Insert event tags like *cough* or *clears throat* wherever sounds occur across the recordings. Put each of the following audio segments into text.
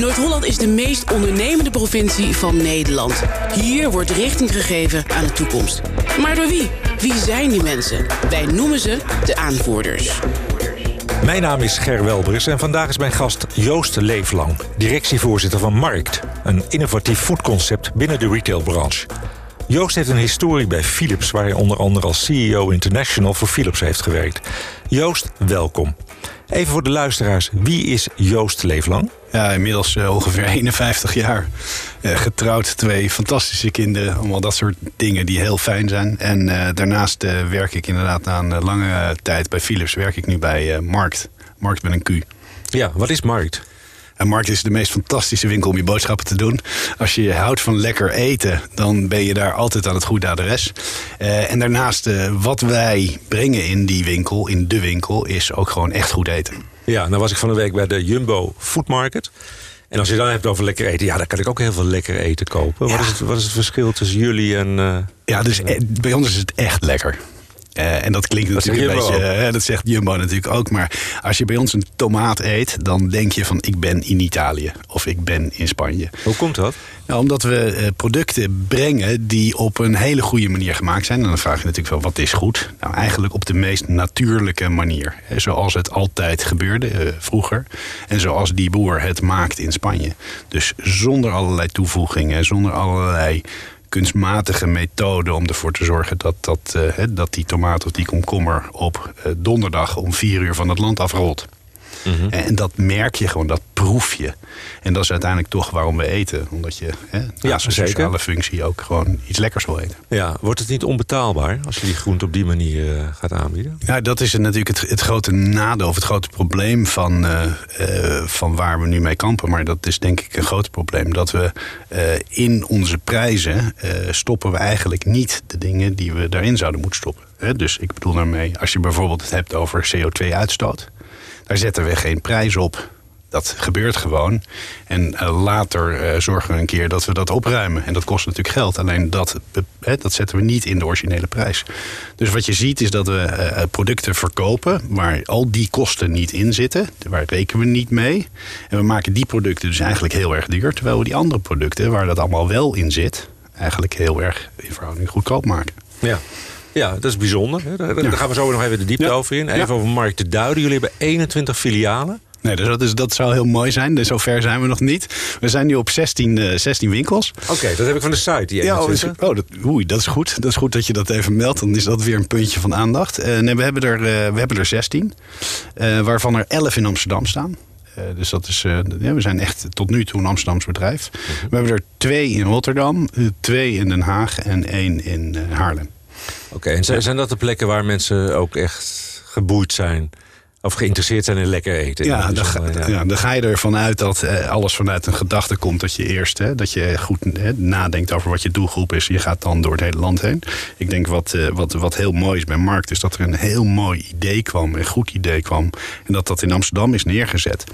Noord-Holland is de meest ondernemende provincie van Nederland. Hier wordt richting gegeven aan de toekomst. Maar door wie? Wie zijn die mensen? Wij noemen ze de aanvoerders. Mijn naam is Ger Welbers en vandaag is mijn gast Joost Leeflang, directievoorzitter van Markt, een innovatief foodconcept binnen de retailbranche. Joost heeft een historie bij Philips, waar hij onder andere als CEO International voor Philips heeft gewerkt. Joost, welkom. Even voor de luisteraars, wie is Joost Leeflang? Ja, inmiddels uh, ongeveer *laughs* 51 jaar. Uh, getrouwd, twee fantastische kinderen. Allemaal dat soort dingen die heel fijn zijn. En uh, daarnaast werk ik inderdaad aan lange tijd bij Philips. Werk ik nu bij Markt. Markt met een Q. Ja, wat is Markt? En Markt is de meest fantastische winkel om je boodschappen te doen. Als je houdt van lekker eten, dan ben je daar altijd aan het goede adres. Uh, en daarnaast, uh, wat wij brengen in die winkel, in de winkel, is ook gewoon echt goed eten. Ja, nou was ik van de week bij de Jumbo Food Market. En als je dan hebt over lekker eten, ja, dan kan ik ook heel veel lekker eten kopen. Ja. Wat, is het, wat is het verschil tussen jullie en. Uh, ja, dus bij ons is het echt lekker. Uh, en dat klinkt dat natuurlijk een beetje, uh, dat zegt Jumbo natuurlijk ook. Maar als je bij ons een tomaat eet, dan denk je van ik ben in Italië of ik ben in Spanje. Hoe komt dat? Nou, omdat we uh, producten brengen die op een hele goede manier gemaakt zijn. En dan vraag je natuurlijk wel wat is goed? Nou, eigenlijk op de meest natuurlijke manier. Hè, zoals het altijd gebeurde vroeger. En zoals die boer het maakt in Spanje. Dus zonder allerlei toevoegingen, zonder allerlei kunstmatige methode om ervoor te zorgen dat, dat, uh, dat die tomaat of die komkommer op uh, donderdag om vier uur van het land afrolt. Mm -hmm. En dat merk je gewoon, dat proef je. En dat is uiteindelijk toch waarom we eten. Omdat je hè, naast ja, een sociale functie ook gewoon iets lekkers wil eten. Ja, wordt het niet onbetaalbaar als je die groente op die manier uh, gaat aanbieden? Ja, dat is natuurlijk het, het grote nadeel of het grote probleem van, uh, uh, van waar we nu mee kampen. Maar dat is denk ik een groot probleem. Dat we in onze prijzen stoppen we eigenlijk niet de dingen die we daarin zouden moeten stoppen. Dus ik bedoel daarmee, als je bijvoorbeeld het hebt over CO2-uitstoot. Daar zetten we geen prijs op. Dat gebeurt gewoon. En uh, later uh, zorgen we een keer dat we dat opruimen. En dat kost natuurlijk geld. Alleen dat, dat zetten we niet in de originele prijs. Dus wat je ziet is dat we producten verkopen waar al die kosten niet in zitten. Waar rekenen we niet mee. En we maken die producten dus eigenlijk heel erg duur. Terwijl we die andere producten waar dat allemaal wel in zit, eigenlijk heel erg in verhouding goedkoop maken. Ja. Ja, dat is bijzonder. Daar, ja. gaan we zo nog even de diepte over in. Even over Markt duiden. Jullie hebben 21 filialen. Nee, dus dat, is, dat zou heel mooi zijn. Dus zover zijn we nog niet. We zijn nu op 16, uh, 16 winkels. Oké, okay, dat heb ik van de site. Die ja, oh, oh, dat, oei, dat is goed. Dat is goed dat je dat even meldt. Dan is dat weer een puntje van aandacht. Uh, nee, we hebben er, uh, we hebben er 16. waarvan er 11 in Amsterdam staan. Dus dat is, ja, we zijn echt tot nu toe een Amsterdams bedrijf. -hmm. We hebben er twee in Rotterdam, twee in Den Haag en één in Haarlem. Oké, okay, en zijn, zijn dat de plekken waar mensen ook echt geboeid zijn? Of geïnteresseerd zijn in lekker eten. Ja, dan ga, ja. ja, dan ga je ervan uit dat eh, alles vanuit een gedachte komt. Dat je eerst hè, dat je goed hè, nadenkt over wat je doelgroep is. Je gaat dan door het hele land heen. Ik denk wat, uh, wat, wat heel mooi is bij Markt... is dat er een heel mooi idee kwam. Een goed idee kwam. En dat dat in Amsterdam is neergezet.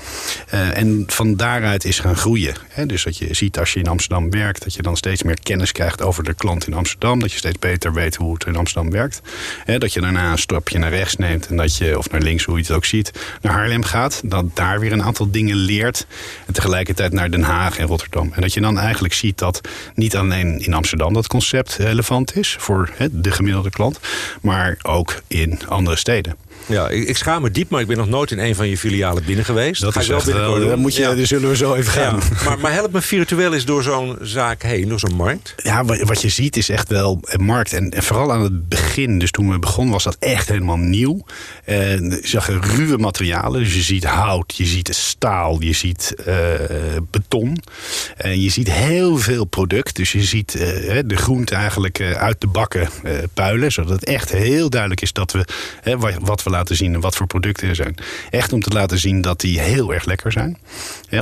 Uh, en van daaruit is gaan groeien. Hè. Dus dat je ziet als je in Amsterdam werkt... dat je dan steeds meer kennis krijgt over de klant in Amsterdam. Dat je steeds beter weet hoe het in Amsterdam werkt. Hè, dat je daarna een stapje naar rechts neemt. En dat je, of naar links, hoe je het ook ziet, naar Haarlem gaat. Dat daar weer een aantal dingen leert. En tegelijkertijd naar Den Haag en Rotterdam. En dat je dan eigenlijk ziet dat niet alleen in Amsterdam dat concept relevant is voor de gemiddelde klant. Maar ook in andere steden. Ja, ik, ik schaam me diep, maar ik ben nog nooit in een van je filialen binnen geweest. Dat Ga is wel binnenkort wel, moet je, ja. daar zullen we zo even gaan. Ja, *laughs* maar, maar help me virtueel eens door zo'n zaak heen, door zo'n markt. Ja, wat je ziet is echt wel een markt. En, en vooral aan het begin, dus toen we begonnen, was dat echt helemaal nieuw. En je zag ruwe materialen, dus je ziet hout, je ziet staal, je ziet uh, beton. En je ziet heel veel product. Dus je ziet uh, de groente eigenlijk uit de bakken puilen. Zodat het echt heel duidelijk is dat we, wat we laten zien en wat voor producten er zijn. Echt om te laten zien dat die heel erg lekker zijn.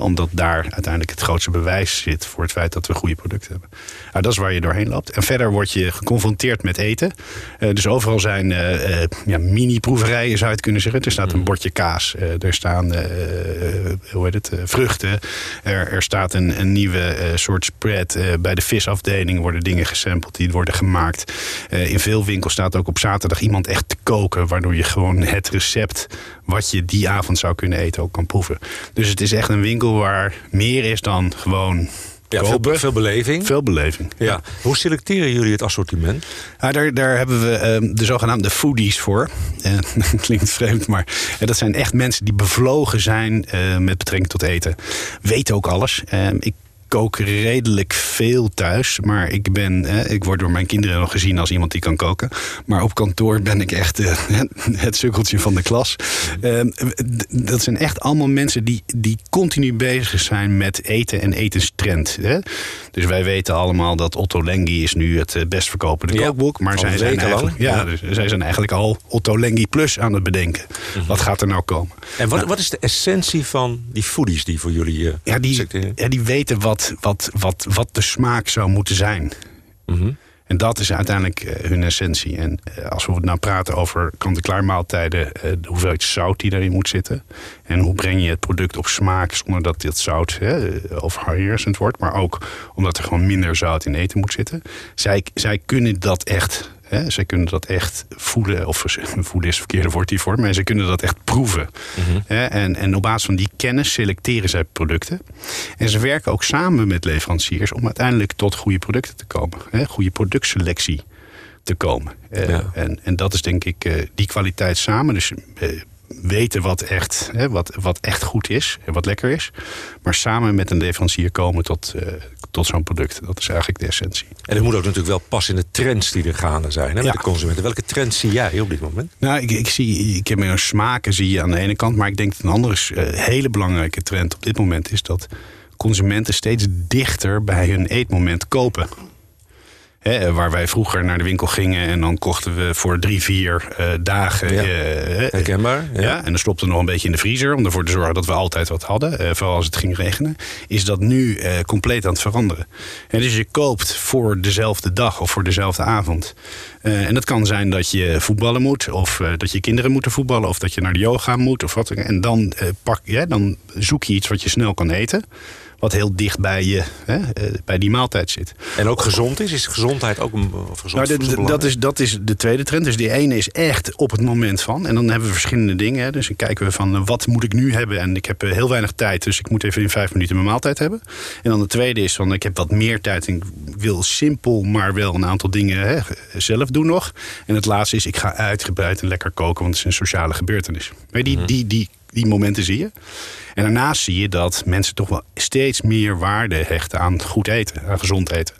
Omdat daar uiteindelijk het grootste bewijs zit voor het feit dat we goede producten hebben. Nou, dat is waar je doorheen loopt. En verder word je geconfronteerd met eten. Uh, dus overal zijn uh, uh, ja, mini-proeverijen, zou je het kunnen zeggen. Er staat een bordje kaas. er staan hoe heet het, vruchten. Er, er staat een, een nieuwe soort spread. bij de visafdeling worden dingen gesampled. Die worden gemaakt. in veel winkels staat ook op zaterdag iemand echt te koken, waardoor je gewoon het recept wat je die avond zou kunnen eten ook kan proeven. Dus het is echt een winkel waar meer is dan gewoon ja, veel, veel, beleving. Veel beleving. Ja. Hoe selecteren jullie het assortiment? Ja, daar, daar hebben we uh, de zogenaamde foodies voor. *laughs* Uh, klinkt vreemd, maar uh, dat zijn echt mensen die bevlogen zijn eh, met betrekking tot eten. Weten ook alles. Ehm, ik kook redelijk veel thuis. Maar ik ben, ik word door mijn kinderen nog gezien als iemand die kan koken. Maar op kantoor ben ik echt *laughs* uh, het sukkeltje van de klas. Uh, dat zijn echt allemaal mensen die, die continu bezig zijn met eten en etenstrend. Hè? Dus wij weten allemaal dat Otto Lengi is nu het eh, best verkopende ja, kookboek. Maar zij zijn, eigenlijk, ja, ja. Dus zij zijn eigenlijk al Otto Lengi Plus aan het bedenken. Mhm. Wat gaat er nou komen? En wat, nou, wat is de essentie van die foodies die voor jullie uh, ja, die, ja, die weten wat wat, wat, wat, de smaak zou moeten zijn. Mhm. En dat is uiteindelijk uh, hun essentie. En uh, als we nou praten over kant-en-klaar maaltijden, uh, de hoeveelheid zout die daarin moet zitten. En hoe breng je het product op smaak zonder dat dit zout overheersend wordt. Maar ook omdat er gewoon minder zout in eten moet zitten. Zij, zij kunnen dat echt Hè, zij kunnen dat echt voelen, of *laughs* voelen is het verkeerde woord hiervoor, maar ze kunnen dat echt proeven. Mhm. hè, en, en op basis van die kennis selecteren zij producten. En ze werken ook samen met leveranciers om uiteindelijk tot goede producten te komen. Hè, goede productselectie te komen. Uh, en, en dat is denk ik uh, die kwaliteit samen. Dus uh, weten wat echt, hè, wat, wat echt goed is en wat lekker is. Maar samen met een leverancier komen tot, uh, tot zo'n product. Dat is eigenlijk de essentie. En het moet ook natuurlijk wel passen in de trends die er gaande zijn hè, met de consumenten. Welke trends zie jij op dit moment? Nou, ik, ik zie, ik heb meer smaken zie je aan de ene kant. Maar ik denk dat een andere uh, hele belangrijke trend op dit moment is dat consumenten steeds dichter bij hun eetmoment kopen waar wij vroeger naar de winkel gingen en dan kochten we voor drie, vier uh, dagen. Ja. Uh, Herkenbaar. Ja. ja. en dan stopte nog een beetje in de vriezer om ervoor te zorgen dat we altijd wat hadden. Uh, vooral als het ging regenen. Is dat nu compleet aan het veranderen. En dus je koopt voor dezelfde dag of voor dezelfde avond. en dat kan zijn dat je voetballen moet, of dat je kinderen moeten voetballen, of dat je naar de yoga moet, of wat. En dan, pak, ja, dan zoek je iets wat je snel kan eten wat heel dicht bij, je, hè, eh, bij die maaltijd zit. En ook gezond is? Is gezondheid ook een gezond nou, dat, is, dat is de tweede trend. Dus die ene is echt op het moment van. En dan hebben we verschillende dingen. Hè. Dus dan kijken we van eh, wat moet ik nu hebben? En ik heb eh, heel weinig tijd, dus ik moet even in vijf minuten mijn maaltijd hebben. En dan de tweede is van ik heb wat meer tijd en ik wil simpel, maar wel een aantal dingen hè, zelf doen nog. En het laatste is ik ga uitgebreid en lekker koken, want het is een sociale gebeurtenis. Maar die, mhm. die, die, die momenten zie je. En daarnaast zie je dat mensen toch wel steeds meer waarde hechten aan goed eten, aan gezond eten.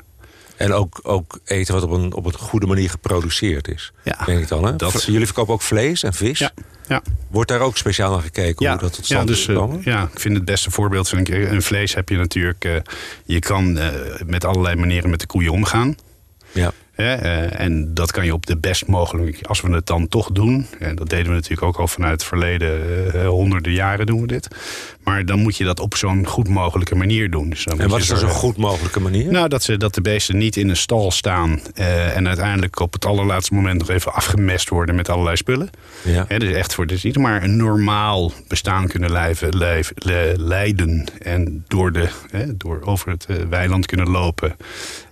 En ook, ook eten wat op een, op een goede manier geproduceerd is. Ja, denk ik dan. Hè? Dat... Jullie verkopen ook vlees en vis. Ja. Ja. Wordt daar ook speciaal naar gekeken ja, hoe dat tot stand ja, dus, is uh, ja, ik vind het beste voorbeeld. Vind ik, een vlees heb je natuurlijk. Uh, je kan uh, met allerlei manieren met de koeien omgaan. Ja. Uh, en dat kan je op de best mogelijke, als we het dan toch doen. En dat deden we natuurlijk ook al vanuit het verleden, uh, honderden jaren doen we dit. Maar dan moet je dat op zo'n goed mogelijke manier doen. Dus en wat is dan zo'n goed mogelijke manier? Nou, dat, ze, dat de beesten niet in een stal staan. Uh, en uiteindelijk op het allerlaatste moment nog even afgemest worden met allerlei spullen. Ja. He, dus echt voor, dus niet maar een normaal bestaan kunnen lijven, lijf, le, leiden. En door, de, he, door over het weiland kunnen lopen.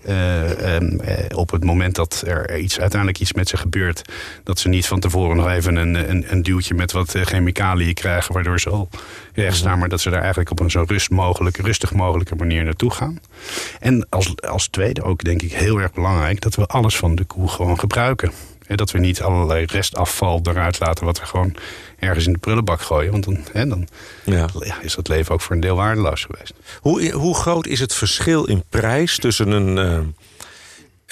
Uh, um, op het moment dat er iets, uiteindelijk iets met ze gebeurt, dat ze niet van tevoren nog even een, een, een duwtje met wat chemicaliën krijgen, waardoor ze al recht staan, maar dat ze daar eigenlijk op een zo rust mogelijk, rustig mogelijke manier naartoe gaan. En als, als tweede ook denk ik heel erg belangrijk dat we alles van de koe gewoon gebruiken. dat we niet allerlei restafval eruit laten wat we gewoon ergens in de prullenbak gooien. Want dan, hè, dan ja. is dat leven ook voor een deel waardeloos geweest. Hoe, hoe groot is het verschil in prijs tussen een, uh,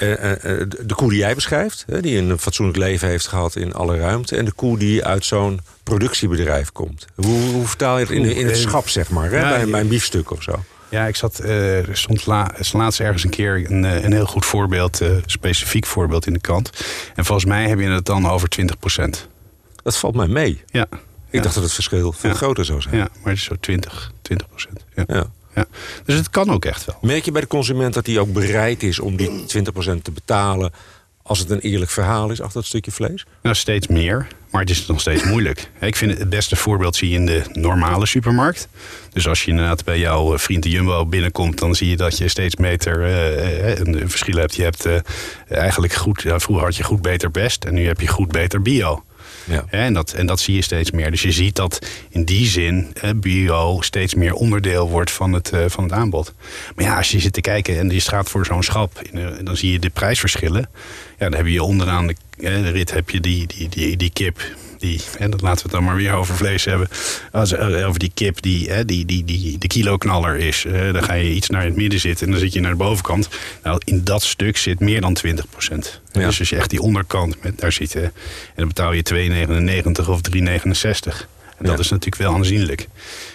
de koe die jij beschrijft... die een fatsoenlijk leven heeft gehad in alle ruimte... en de koe die uit zo'n productiebedrijf komt? Hoe, hoe vertaal je het in, in het schap, zeg maar, hè? bij, bij een biefstuk of zo? Ja, ik zat, uh, stond la, laatst ergens een keer een, een heel goed voorbeeld, uh, specifiek voorbeeld in de krant. En volgens mij heb je het dan over 20 procent. Dat valt mij mee. Ja. Ik dacht dat het verschil veel groter zou zijn. Ja, maar het is zo 20, 20 procent. Ja. Ja. Dus het kan ook echt wel. Merk je bij de consument dat hij ook bereid is om die 20 procent te betalen... als het een eerlijk verhaal is achter het stukje vlees? Nou, steeds meer. Maar het is nog steeds moeilijk. Ik vind het, beste voorbeeld zie je in de normale supermarkt. Dus als je inderdaad bij jouw vriend de Jumbo binnenkomt... dan zie je dat je steeds meter uh, een verschil hebt. Je hebt uh, eigenlijk goed... Ja, vroeger had je goed, beter, best. En nu heb je goed, beter, bio. Ja. En, dat, en dat zie je steeds meer. Dus je ziet dat in die zin bio steeds meer onderdeel wordt van het, eh, van het aanbod. Maar ja, als je zit te kijken en je staat voor zo'n schap, dan zie je de prijsverschillen. Ja, dan heb je onderaan de, de rit heb je die, die, die, die kip. Die, en dat laten we het dan maar weer over vlees hebben. Als, eh, over die kip die, hè, die, die, die de kiloknaller is. Eh, dan ga je iets naar het midden zitten en dan zit je naar de bovenkant. Nou, in dat stuk zit meer dan 20 procent. Ja. Dus als je echt die onderkant, met, daar zit, en dan betaal je 2,99 of 3,69. En dat Ja. is natuurlijk wel aanzienlijk.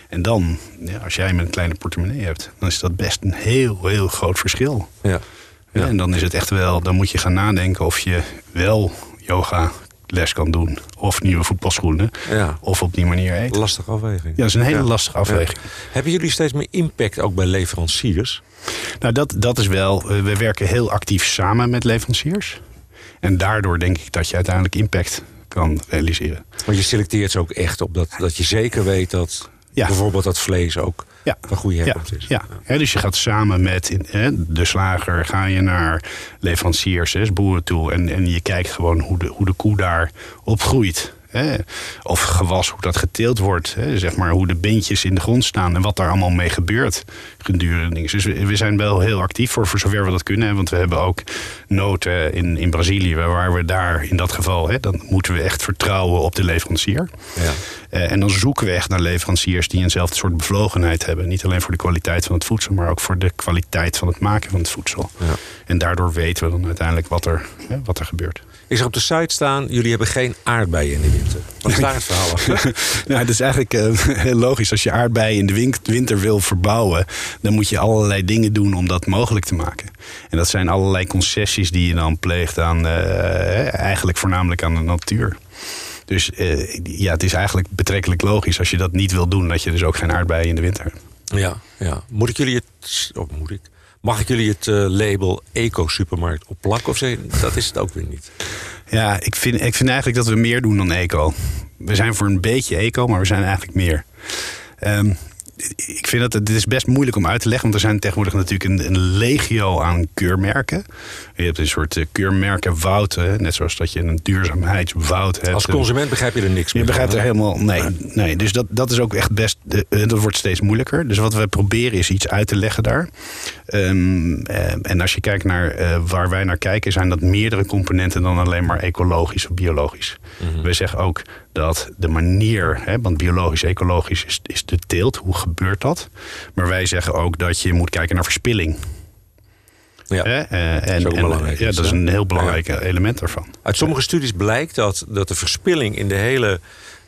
En dan, ja, als jij met een kleine portemonnee hebt, dan is dat best een heel, heel groot verschil. Ja. Ja, en dan is het echt wel, dan moet je gaan nadenken of je wel yoga les kan doen. Of nieuwe voetbalschoenen. Ja. Of op die manier eten. Lastige afweging. Ja, dat is een hele Ja. lastige afweging. Ja. Hebben jullie steeds meer impact ook bij leveranciers? Nou, dat, dat is wel. eh, We werken heel actief samen met leveranciers. En daardoor denk ik dat je uiteindelijk impact kan realiseren. Want je selecteert ze ook echt op dat, dat je zeker weet dat bijvoorbeeld dat vlees ook Ja. van goede herkomst is. ja. Dus je gaat samen met de slager, ga je naar leveranciers, boeren toe. En, en je kijkt gewoon hoe de, hoe de koe daar opgroeit. Hè. Of gewas, hoe dat geteeld wordt. Hè. Zeg maar hoe de beentjes in de grond staan en wat daar allemaal mee gebeurt gedurende dingen. Dus we, we zijn wel heel actief voor, voor zover we dat kunnen. Hè, want we hebben ook noten in, in Brazilië, waar we daar in dat geval, hè, dan moeten we echt vertrouwen op de leverancier. Ja. Eh, en dan zoeken we echt naar leveranciers die eenzelfde soort bevlogenheid hebben. Niet alleen voor de kwaliteit van het voedsel, maar ook voor de kwaliteit van het maken van het voedsel. Ja. En daardoor weten we dan uiteindelijk wat er, hè, wat er gebeurt. Ik zag op de site staan, jullie hebben geen aardbeien in de winter. Wat is daar het verhaal achter? *laughs* nou, het is eigenlijk eh, heel logisch. Als je aardbeien in de win- winter wil verbouwen, dan moet je allerlei dingen doen om dat mogelijk te maken. En dat zijn allerlei concessies die je dan pleegt aan, eh, eigenlijk voornamelijk aan de natuur. Dus eh, ja, het is eigenlijk betrekkelijk logisch als je dat niet wil doen, dat je dus ook geen aardbeien in de winter hebt. Ja, ja. Moet ik jullie het... Of moet ik? Mag ik jullie het eh, label eco-supermarkt opplakken? Of zeg, dat is het ook weer niet? Ja, ik vind, ik vind eigenlijk dat we meer doen dan eco. We zijn voor een beetje eco, maar we zijn eigenlijk meer. Ehm, ik vind dat het is best moeilijk om uit te leggen, want er zijn tegenwoordig natuurlijk een, een legio aan keurmerken. Je hebt een soort eh, keurmerkenwoud, hè, net zoals dat je een duurzaamheidswoud hebt. Als consument begrijp je er niks Je meer begrijpt van, er helemaal. Nee, nee. dus dat, dat is ook echt best. eh, Dat wordt steeds moeilijker. Dus wat we proberen is iets uit te leggen daar. Ehm, eh, en als je kijkt naar eh, waar wij naar kijken, zijn dat meerdere componenten dan alleen maar ecologisch of biologisch. We zeggen ook dat de manier, hè, want biologisch, ecologisch is, is de teelt. Hoe gebeurt dat? Maar wij zeggen ook dat je moet kijken naar verspilling. Ja. Hè? Eh, en, ook en, belangrijk ja, dat is een heel belangrijk element daarvan. Uit sommige studies blijkt dat, dat de verspilling in de hele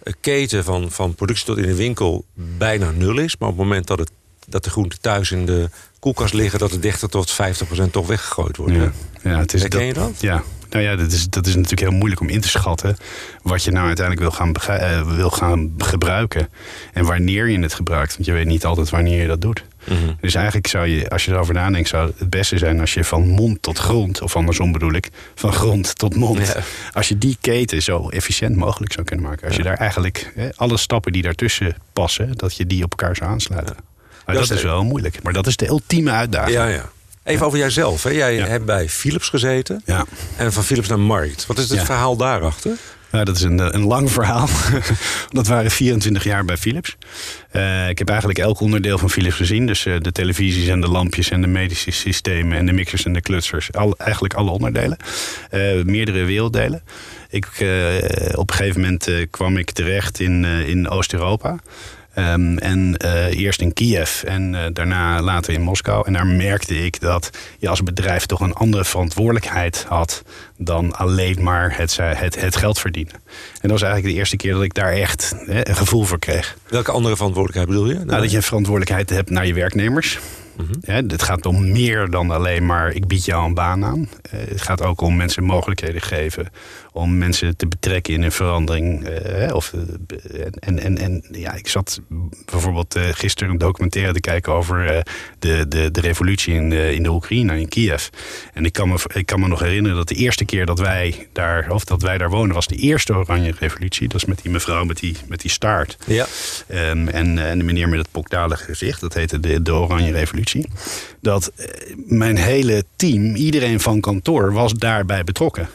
eh, keten van, van productie tot in de winkel bijna nul is. Maar op het moment dat, het, dat de groenten thuis in de koelkast liggen, dat het 30 tot 50 procent toch weggegooid wordt. Ja, ja het is Herken je dat? Ja. Nou ja, dat is, dat is natuurlijk heel moeilijk om in te schatten wat je nou uiteindelijk wil gaan, eh, wil gaan gebruiken. En wanneer je het gebruikt. Want je weet niet altijd wanneer je dat doet. Mhm. Dus eigenlijk zou je, als je erover nadenkt, zou het beste zijn als je van mond tot grond, of andersom bedoel ik, van grond tot mond. Ja. Als je die keten zo efficiënt mogelijk zou kunnen maken. Als je daar eigenlijk hè, alle stappen die daartussen passen, dat je die op elkaar zou aansluiten. Maar Dat dat, is is wel moeilijk. Maar dat is de ultieme uitdaging. Ja, ja. Even over jijzelf. Hè. Jij hebt bij Philips gezeten. Ja. En van Philips naar Markt. Wat is het verhaal daarachter? Nou, dat is een, een lang verhaal. *laughs* dat waren 24 jaar bij Philips. Eh, ik heb eigenlijk elk onderdeel van Philips gezien. Dus eh, de televisies en de lampjes en de medische systemen en de mixers en de klutsers. Al, eigenlijk alle onderdelen. Eh, meerdere werelddelen. Ik, eh, op een gegeven moment eh, kwam ik terecht in, eh, in Oost-Europa. Ehm, en eh, eerst in Kiev en eh, daarna later in Moskou. En daar merkte ik dat je als bedrijf toch een andere verantwoordelijkheid had dan alleen maar het, het, het geld verdienen. En dat was eigenlijk de eerste keer dat ik daar echt hè, een gevoel voor kreeg. Welke andere verantwoordelijkheid bedoel je? Nou, dat je een verantwoordelijkheid hebt naar je werknemers. Hè, het gaat om meer dan alleen maar ik bied jou een baan aan. Eh, het gaat ook om mensen mogelijkheden geven. Om mensen te betrekken in een verandering. eh, of, eh, en, en, en ja, ik zat bijvoorbeeld eh, gisteren een documentaire te kijken over de, de, de revolutie in, de- in de Oekraïne, in Kiev. En ik kan, me, ik kan me nog herinneren dat de eerste keer dat wij daar, of dat wij daar wonen, was de eerste Oranje Revolutie. Dat is met die mevrouw met die, met die staart. Ja. Ehm, en, en de meneer met het pokdalige gezicht, dat heette de, de Oranje Revolutie. Dat mijn hele team, iedereen van kantoor, was daarbij betrokken.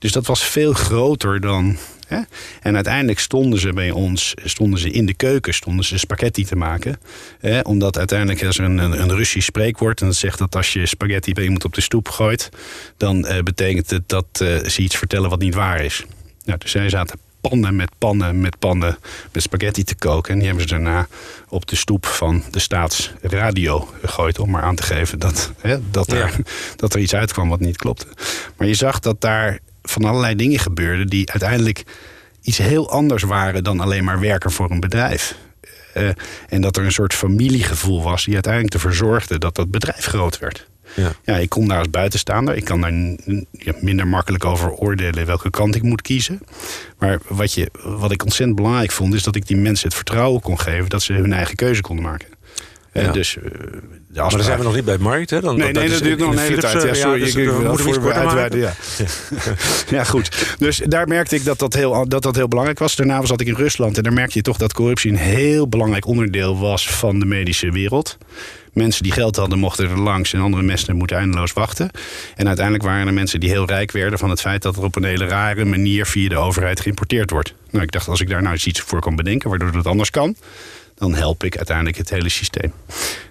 Dus dat was veel groter dan Hè? En uiteindelijk stonden ze bij ons, stonden ze in de keuken, stonden ze spaghetti te maken. Hè? Omdat uiteindelijk is er een, een, een Russisch spreekwoord en dat zegt dat als je spaghetti bij iemand op de stoep gooit, dan uh, betekent het dat uh, ze iets vertellen wat niet waar is. Nou, dus zij zaten pannen met pannen met pannen met spaghetti te koken. En die hebben ze daarna op de stoep van de staatsradio gegooid. Om maar aan te geven dat, hè, dat, er, *laughs* dat er iets uitkwam wat niet klopte. Maar je zag dat daar van allerlei dingen gebeurden die uiteindelijk iets heel anders waren dan alleen maar werken voor een bedrijf. Uh, en dat er een soort familiegevoel was die uiteindelijk ervoor zorgde dat dat bedrijf groot werd. Ja. ja, ik kom daar als buitenstaander. Ik kan daar minder makkelijk over oordelen welke kant ik moet kiezen. Maar wat, je, wat ik ontzettend belangrijk vond, is dat ik die mensen het vertrouwen kon geven dat ze hun eigen keuze konden maken. Ja. dus, uh, de maar dan zijn we nog niet bij Markt, hè? Dan, nee, nee, dat, dat duurt nog een hele tijd. Ja, sorry, dus ik, wil voor uitweiden. Ja. *laughs* ja, goed. Dus daar merkte ik dat dat, heel, dat dat heel belangrijk was. Daarna zat ik in Rusland en daar merkte je toch dat corruptie een heel belangrijk onderdeel was van de medische wereld. Mensen die geld hadden mochten er langs en andere mensen moeten eindeloos wachten. En uiteindelijk waren er mensen die heel rijk werden van het feit dat er op een hele rare manier via de overheid geïmporteerd wordt. Nou, ik dacht als ik daar nou eens iets voor kan bedenken waardoor dat anders kan, dan help ik uiteindelijk het hele systeem.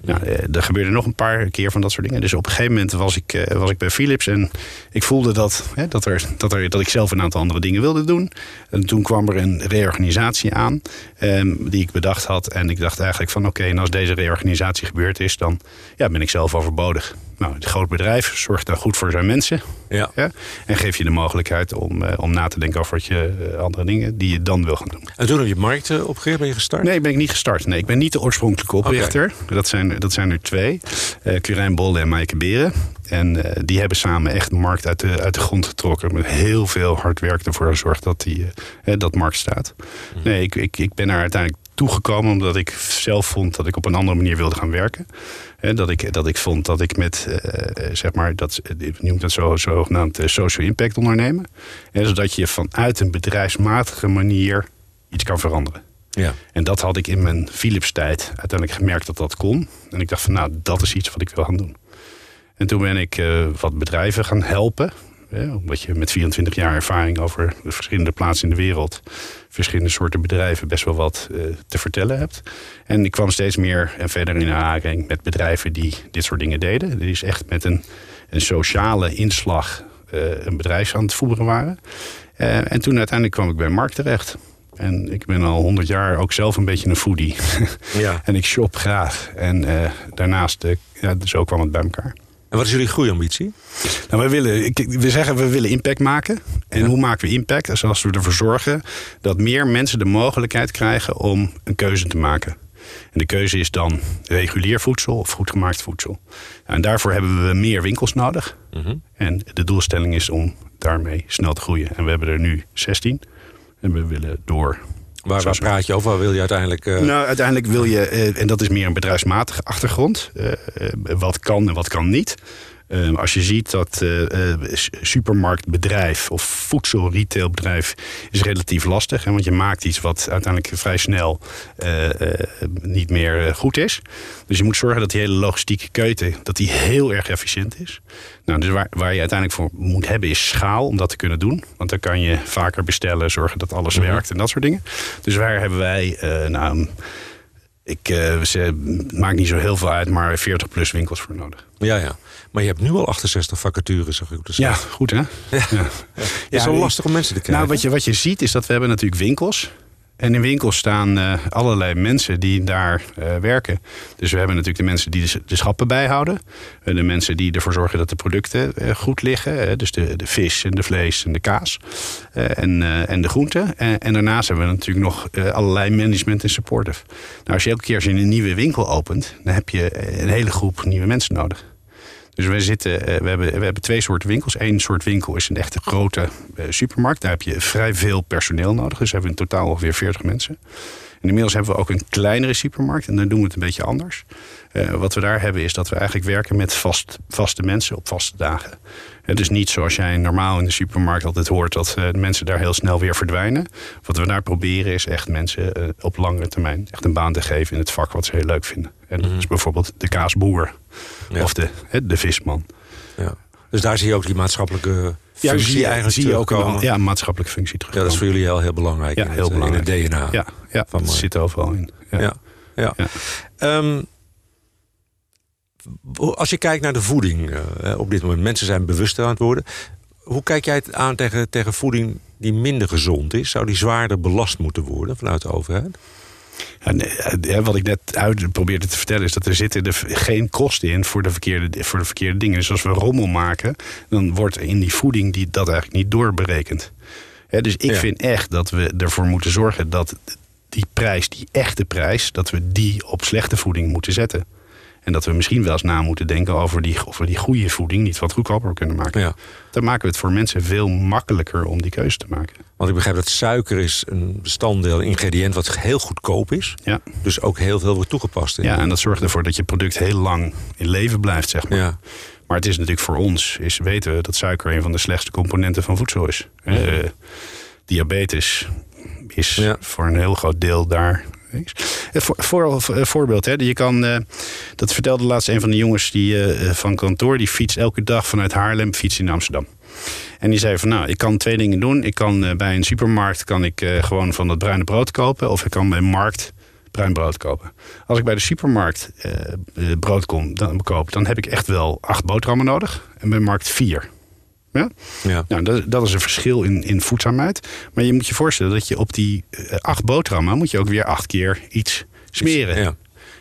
Nou, eh, er gebeurde nog een paar keer van dat soort dingen. Dus op een gegeven moment was ik, eh, was ik bij Philips en ik voelde dat, hè, dat, er, dat, er, dat ik zelf een aantal andere dingen wilde doen. En toen kwam er een reorganisatie aan um, die ik bedacht had. En ik dacht eigenlijk van oké, en als deze reorganisatie gebeurd is, dan ja, ben ik zelf overbodig. Nou, een groot bedrijf zorgt dan goed voor zijn mensen. Ja. ja en geef je de mogelijkheid om, uh, om na te denken over wat je, uh, andere dingen die je dan wil gaan doen. En toen heb je markten opgericht, ben je gestart? Nee, ben ik niet gestart. Nee, ik ben niet de oorspronkelijke oprichter. Okay. Dat, zijn, dat zijn er twee. Uh, Curijn Bolle en Maaike Beren. En uh, die hebben samen echt de markt uit de, uit de grond getrokken. Met heel veel hard werk ervoor gezorgd dat die, dat markt staat. Mm. Nee, ik, ik, ik ben daar uiteindelijk toegekomen omdat ik zelf vond dat ik op een andere manier wilde gaan werken. En dat, ik, dat ik vond dat ik met, uh, zeg maar, dat, noemt dat zo, zogenaamd social impact ondernemen. En zodat je vanuit een bedrijfsmatige manier iets kan veranderen. Ja. En dat had ik in mijn Philips tijd uiteindelijk gemerkt dat dat kon. En ik dacht van nou, dat is iets wat ik wil gaan doen. En toen ben ik uh, wat bedrijven gaan helpen. Hè, omdat je met 24 jaar ervaring over de verschillende plaatsen in de wereld, verschillende soorten bedrijven, best wel wat uh, te vertellen hebt. En ik kwam steeds meer en verder in aanraking met bedrijven die dit soort dingen deden. Die is echt met een, een sociale inslag uh, een bedrijf aan het voeren waren. en toen uiteindelijk kwam ik bij Mark terecht. En ik ben al honderd jaar ook zelf een beetje een foodie. Ja. *laughs* en ik shop graag. En daarnaast, ja, zo kwam het bij elkaar. En wat is jullie groeiambitie? Nou, we, willen, we zeggen we willen impact maken. En ja. hoe maken we impact? Als we ervoor zorgen dat meer mensen de mogelijkheid krijgen om een keuze te maken. En de keuze is dan regulier voedsel of goed gemaakt voedsel. En daarvoor hebben we meer winkels nodig. Mm -hmm. En de doelstelling is om daarmee snel te groeien. En we hebben er nu 16. En we willen door. Waar, waar praat je over? Waar wil je uiteindelijk... Uh... Nou, uiteindelijk wil je, uh, en dat is meer een bedrijfsmatige achtergrond. Uh, wat kan en wat kan niet. Uh, als je ziet dat uh, supermarktbedrijf of voedselretailbedrijf is relatief lastig. Hè, want je maakt iets wat uiteindelijk vrij snel uh, niet meer goed is. Dus je moet zorgen dat die hele logistieke keuze dat die heel erg efficiënt is. Nou, dus waar, waar je uiteindelijk voor moet hebben is schaal om dat te kunnen doen. Want dan kan je vaker bestellen, zorgen dat alles mm -hmm. werkt en dat soort dingen. Dus waar hebben wij... nou, ik uh, ze, maakt niet zo heel veel uit, maar 40 plus winkels voor nodig. Ja, ja. Maar je hebt nu al 68 vacatures, zeg ik. Dus ja, goed hè? Ja. ja. *laughs* ja. Is zo lastig om mensen te krijgen? Nou, wat je, wat je ziet is dat we hebben natuurlijk winkels. En in winkels staan uh, allerlei mensen die daar uh, werken. Dus we hebben natuurlijk de mensen die de, schappen bijhouden. Uh, de mensen die ervoor zorgen dat de producten goed liggen. dus de, de vis en de vlees en de kaas. en, en de groenten. En, daarnaast hebben we natuurlijk nog allerlei management en supportive. Nou, als je elke keer als een nieuwe winkel opent... dan heb je een hele groep nieuwe mensen nodig. Dus we, zitten, uh, we, hebben, we hebben twee soorten winkels. Eén soort winkel is een echte grote uh, supermarkt. Daar heb je vrij veel personeel nodig. Dus we hebben in totaal ongeveer 40 mensen. En inmiddels hebben we ook een kleinere supermarkt. En dan doen we het een beetje anders. Uh, wat we daar hebben is dat we eigenlijk werken met vast, vaste mensen op vaste dagen. Het is niet zoals jij normaal in de supermarkt altijd hoort dat uh, de mensen daar heel snel weer verdwijnen. Wat we daar proberen is echt mensen uh, op langere termijn echt een baan te geven in het vak wat ze heel leuk vinden. En dat is bijvoorbeeld de kaasboer ja. of de, de visman. Ja. Dus daar zie je ook die maatschappelijke Ja, functie zie eigenlijk zie je ook een ja, een maatschappelijke functie terug. Ja, dat is voor jullie heel, heel belangrijk Ja, in, heel het, belangrijk. in het DNA. Ja, ja Van dat Mark. zit overal in. Ja. Ja. Ja. Ja. Als je kijkt naar de voeding eh, op dit moment, mensen zijn bewuster aan het worden. Hoe kijk jij het aan tegen, tegen voeding die minder gezond is? Zou die zwaarder belast moeten worden vanuit de overheid? Eh, wat ik net uit probeerde te vertellen is dat er zitten er geen kosten in voor de verkeerde, voor de verkeerde dingen. Dus als we rommel maken, dan wordt in die voeding die, dat eigenlijk niet doorberekend. Dus ik Ja. vind echt dat we ervoor moeten zorgen dat die prijs, die echte prijs, dat we die op slechte voeding moeten zetten. En dat we misschien wel eens na moeten denken over die, of we die goede voeding niet wat goedkoper kunnen maken. Ja. Dan maken we het voor mensen veel makkelijker om die keuze te maken. Want ik begrijp dat suiker is een bestanddeel, een ingrediënt wat heel goedkoop is. Ja. Dus ook heel veel wordt toegepast. In Ja, en dat zorgt ervoor dat je product heel lang in leven blijft, zeg maar. ja. Maar het is natuurlijk voor ons, is, weten we dat suiker een van de slechtste componenten van voedsel is. Eh, diabetes is Ja. voor een heel groot deel daar. Eh, Voor, voor, voor- voorbeeld, hè, je kan, eh, dat vertelde laatst een van de jongens die, eh, van kantoor, die fietst elke dag vanuit Haarlem fietst in Amsterdam. En die zei van nou, ik kan twee dingen doen. Ik kan eh, bij een supermarkt kan ik eh, gewoon van dat bruine brood kopen. Of ik kan bij een markt bruin brood kopen. Als ik bij de supermarkt eh, eh, brood kom, dan koop, dan heb ik echt wel acht boterhammen nodig. En bij markt vier. Ja? Ja. Nou, dat, dat is een verschil in, in voedzaamheid. Maar je moet je voorstellen dat je op die eh, acht boterhammen... moet je ook weer acht keer iets smeren. Ja.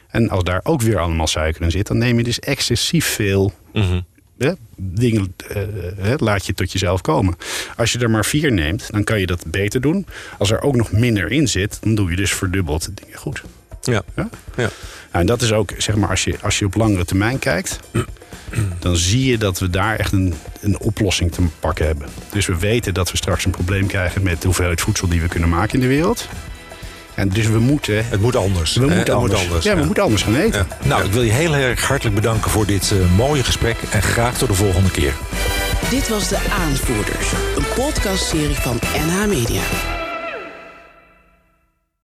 En als daar ook weer allemaal suiker in zit... dan neem je dus excessief veel Mhm. hè, dingen... eh, hè, laat je tot jezelf komen. Als je er maar vier neemt, dan kan je dat beter doen. Als er ook nog minder in zit... dan doe je dus verdubbeld dingen goed. Ja. Ja? Ja. Nou, en dat is ook, zeg maar, als je, als je op langere termijn kijkt, *clears throat* dan zie je dat we daar echt een, een oplossing te pakken hebben. Dus we weten dat we straks een probleem krijgen met de hoeveelheid voedsel die we kunnen maken in de wereld. En dus we moeten. Het moet anders. We moeten anders. Moet anders. Ja, we moeten anders gaan eten. Ja. Nou, ik wil je heel erg hartelijk bedanken voor dit eh, mooie gesprek. En graag tot de volgende keer. Dit was De Aanvoerders, een podcastserie van NH Media.